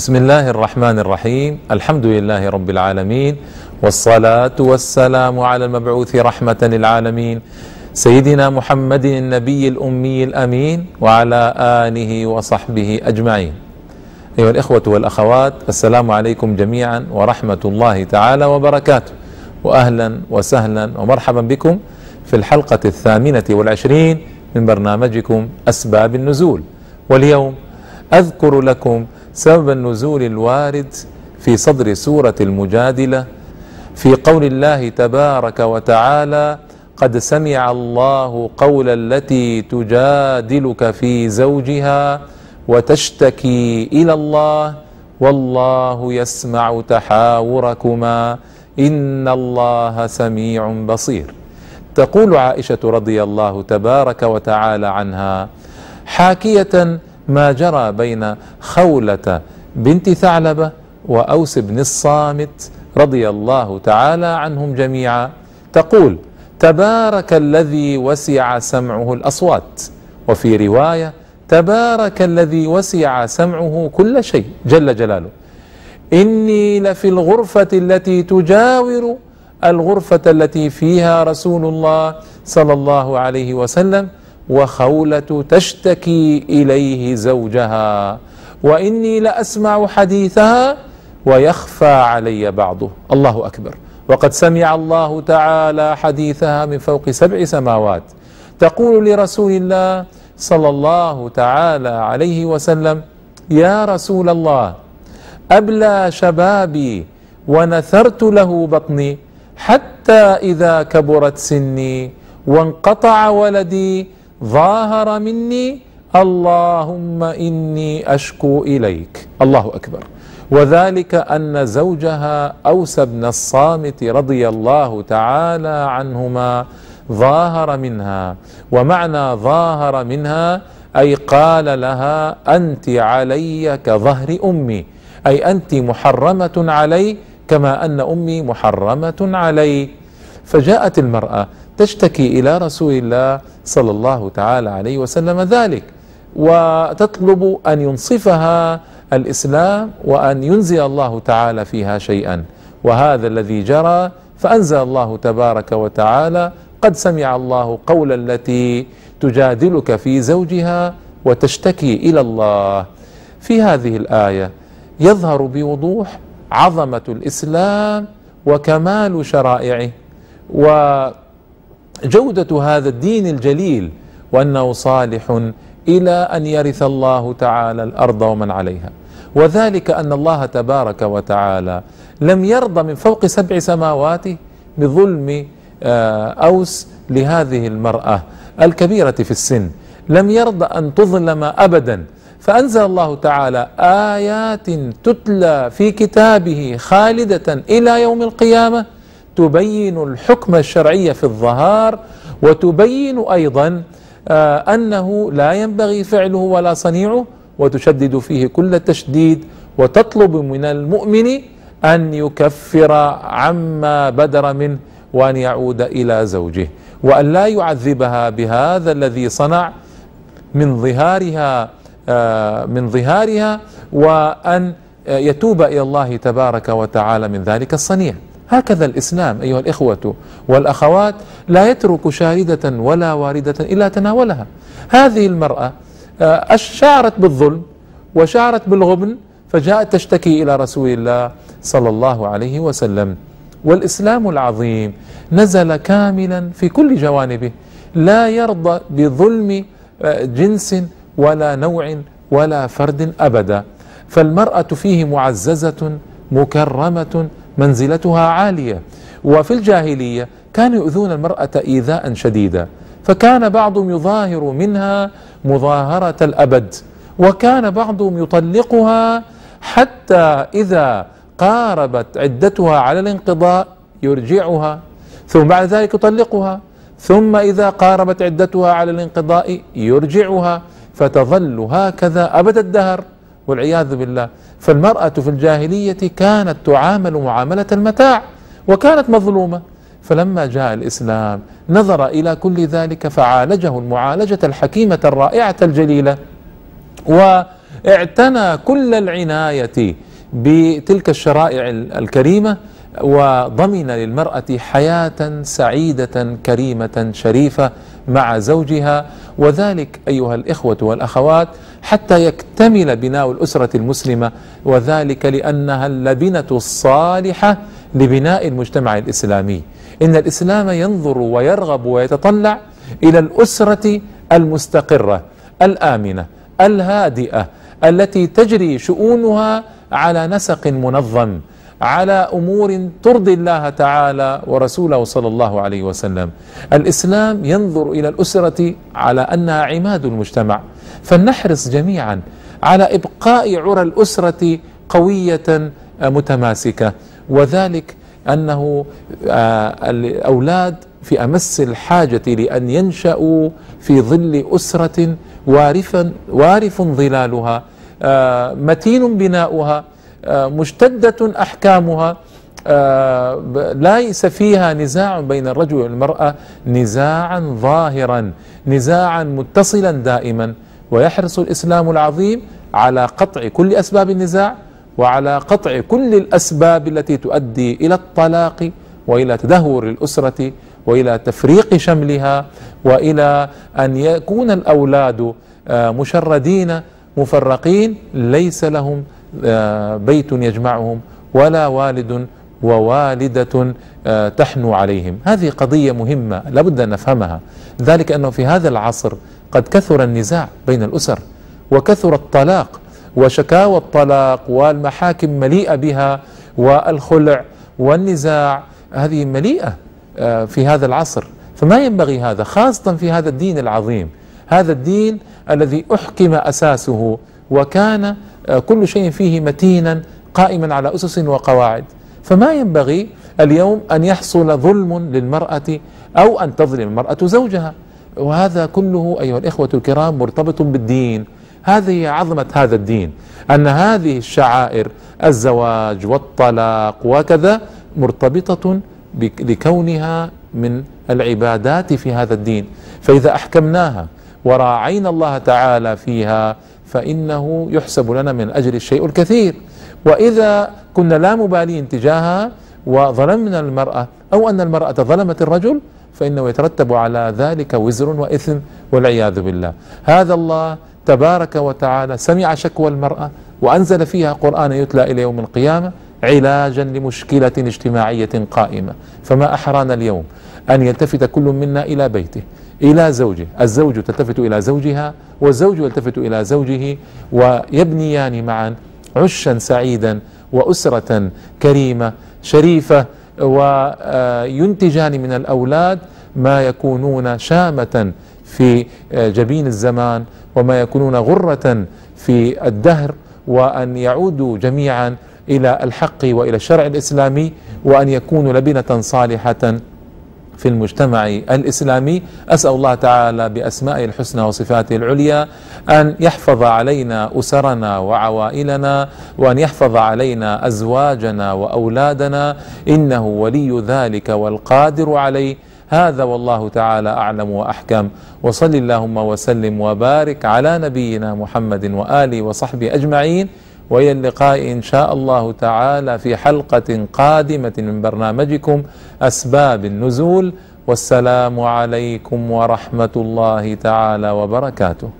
بسم الله الرحمن الرحيم الحمد لله رب العالمين والصلاة والسلام على المبعوث رحمة للعالمين سيدنا محمد النبي الأمي الأمين وعلى آله وصحبه أجمعين أيها الإخوة والأخوات السلام عليكم جميعا ورحمة الله تعالى وبركاته وأهلا وسهلا ومرحبا بكم في الحلقة الثامنة والعشرين من برنامجكم أسباب النزول واليوم أذكر لكم سبب النزول الوارد في صدر سورة المجادلة في قول الله تبارك وتعالى قد سمع الله قول التي تجادلك في زوجها وتشتكي إلى الله والله يسمع تحاوركما إن الله سميع بصير. تقول عائشة رضي الله تبارك وتعالى عنها حاكية ما جرى بين خولة بنت ثعلبة وأوس بن الصامت رضي الله تعالى عنهم جميعا تقول تبارك الذي وسع سمعه الأصوات. وفي رواية تبارك الذي وسع سمعه كل شيء جل جلاله. إني لفي الغرفة التي تجاور الغرفة التي فيها رسول الله صلى الله عليه وسلم وخولة تشتكي إليه زوجها. وإني لأسمع حديثها ويخفى علي بعضه. الله أكبر. وقد سمع الله تعالى حديثها من فوق سبع سماوات. تقول لرسول الله صلى الله تعالى عليه وسلم يا رسول الله أبلى شبابي ونثرت له بطني حتى إذا كبرت سني وانقطع ولدي ظاهر مني اللهم إني أشكو إليك. الله أكبر. وذلك أن زوجها أوس بن الصامت رضي الله تعالى عنهما ظاهر منها. ومعنى ظاهر منها أي قال لها أنت علي كظهر أمي. أي أنت محرمة علي كما أن أمي محرمة علي. فجاءت المرأة تشتكي إلى رسول الله صلى الله تعالى عليه وسلم ذلك وتطلب أن ينصفها الإسلام وأن ينزل الله تعالى فيها شيئا. وهذا الذي جرى فأنزل الله تبارك وتعالى قد سمع الله قول التي تجادلك في زوجها وتشتكي إلى الله. في هذه الآية يظهر بوضوح عظمة الإسلام وكمال شرائعه وجوده هذا الدين الجليل وأنه صالح إلى أن يرث الله تعالى الأرض ومن عليها. وذلك أن الله تبارك وتعالى لم يرضى من فوق سبع سماوات بظلم أوس لهذه المرأة الكبيرة في السن. لم يرضى أن تظلم ابدا. فأنزل الله تعالى آيات تتلى في كتابه خالدة إلى يوم القيامة. تبين الحكم الشرعي في الظهار وتبين أيضا أنه لا ينبغي فعله ولا صنيعه وتشدد فيه كل التشديد وتطلب من المؤمن أن يكفر عما بدر منه وأن يعود إلى زوجه. وأن لا يعذبها بهذا الذي صنع من ظهارها من ظهارها وأن يتوب إلى الله تبارك وتعالى من ذلك الصنيع. هكذا الإسلام أيها الإخوة والأخوات لا يترك شارده ولا واردة إلا تناولها. هذه المرأة شعرت بالظلم وشعرت بالغبن فجاءت تشتكي إلى رسول الله صلى الله عليه وسلم. والإسلام العظيم نزل كاملا في كل جوانبه. لا يرضى بظلم جنس ولا نوع ولا فرد ابدا. فالمرأة فيه معززة مكرمة منزلتها عالية. وفي الجاهلية كانوا يؤذون المرأة إيذاء شديدا فكان بعضهم يظاهر منها مظاهرة الأبد وكان بعضهم يطلقها حتى إذا قاربت عدتها على الانقضاء يرجعها ثم بعد ذلك يطلقها ثم إذا قاربت عدتها على الانقضاء يرجعها فتظل هكذا أبد الدهر. والعياذ بالله. فالمرأة في الجاهلية كانت تعامل معاملة المتاع وكانت مظلومة. فلما جاء الإسلام نظر إلى كل ذلك فعالجه المعالجة الحكيمة الرائعة الجليلة اعتنى كل العناية بتلك الشرائع الكريمة وضمن للمرأة حياة سعيدة كريمة شريفة مع زوجها وذلك أيها الإخوة والأخوات حتى يكتمل بناء الأسرة المسلمة وذلك لأنها اللبنة الصالحة لبناء المجتمع الإسلامي. إن الإسلام ينظر ويرغب ويتطلع إلى الأسرة المستقرة الآمنة الهادئة التي تجري شؤونها على نسق منظم. على أمور ترضي الله تعالى ورسوله صلى الله عليه وسلم. الإسلام ينظر إلى الأسرة على أنها عماد المجتمع، فلنحرص جميعا على إبقاء عرى الأسرة قوية متماسكة، وذلك أنه آه، الأولاد في أمس الحاجة لأن ينشأوا في ظل أسرة وارفا وارف ظلالها آه، متين بناؤها. آه، مشتدة أحكامها آه، ليس فيها نزاع بين الرجل والمرأة نزاعا ظاهرا نزاعا متصلا دائما. ويحرص الإسلام العظيم على قطع كل أسباب النزاع وعلى قطع كل الأسباب التي تؤدي إلى الطلاق وإلى تدهور الأسرة وإلى تفريق شملها وإلى أن يكون الأولاد آه، مشردين مفرقين ليس لهم آه، بيت يجمعهم ولا والد ووالدة آه، تحنو عليهم. هذه قضية مهمة لابد أن نفهمها. ذلك أنه في هذا العصر قد كثر النزاع بين الأسر وكثر الطلاق وشكاوى الطلاق والمحاكم مليئة بها والخلع والنزاع. هذه مليئة آه، في هذا العصر. فما ينبغي هذا خاصة في هذا الدين العظيم. هذا الدين الذي أحكم أساسه وكان آه، كل شيء فيه متينا قائما على أسس وقواعد. فما ينبغي اليوم أن يحصل ظلم للمرأة أو أن تظلم المرأة زوجها. وهذا كله أيها الإخوة الكرام مرتبط بالدين. هذه عظمة هذا الدين أن هذه الشعائر الزواج والطلاق وكذا مرتبطة لكونها من العبادات في هذا الدين. فإذا أحكمناها وراعينا الله تعالى فيها فإنه يحسب لنا من أجل الشيء الكثير. وإذا كنا لا مبالين تجاهها وظلمنا المرأة أو أن المرأة ظلمت الرجل فإنه يترتب على ذلك وزر وإثم والعياذ بالله. هذا الله تبارك وتعالى سمع شكوى المرأة وأنزل فيها قرآن يتلى إلى يوم القيامة علاجا لمشكلة اجتماعية قائمة. فما أحرانا اليوم أن يلتفت كل منا إلى بيته. إلى زوجه. الزوج تلتفت إلى زوجها والزوج يلتفت إلى زوجه ويبنيان معا عشا سعيدا وأسرة كريمة شريفة وينتجان من الأولاد ما يكونون شامة في جبين الزمان وما يكونون غرة في الدهر وأن يعودوا جميعا إلى الحق وإلى الشرع الإسلامي وأن يكونوا لبنة صالحة في المجتمع الإسلامي. أسأل الله تعالى بأسمائه الحسنى وصفاته العليا أن يحفظ علينا أسرنا وعوائلنا وأن يحفظ علينا أزواجنا وأولادنا. إنه ولي ذلك والقادر عليه. هذا والله تعالى أعلم وأحكم. وصل اللهم وسلم وبارك على نبينا محمد وآله وصحبه أجمعين. والى اللقاء إن شاء الله تعالى في حلقة قادمة من برنامجكم أسباب النزول والسلام عليكم ورحمة الله تعالى وبركاته.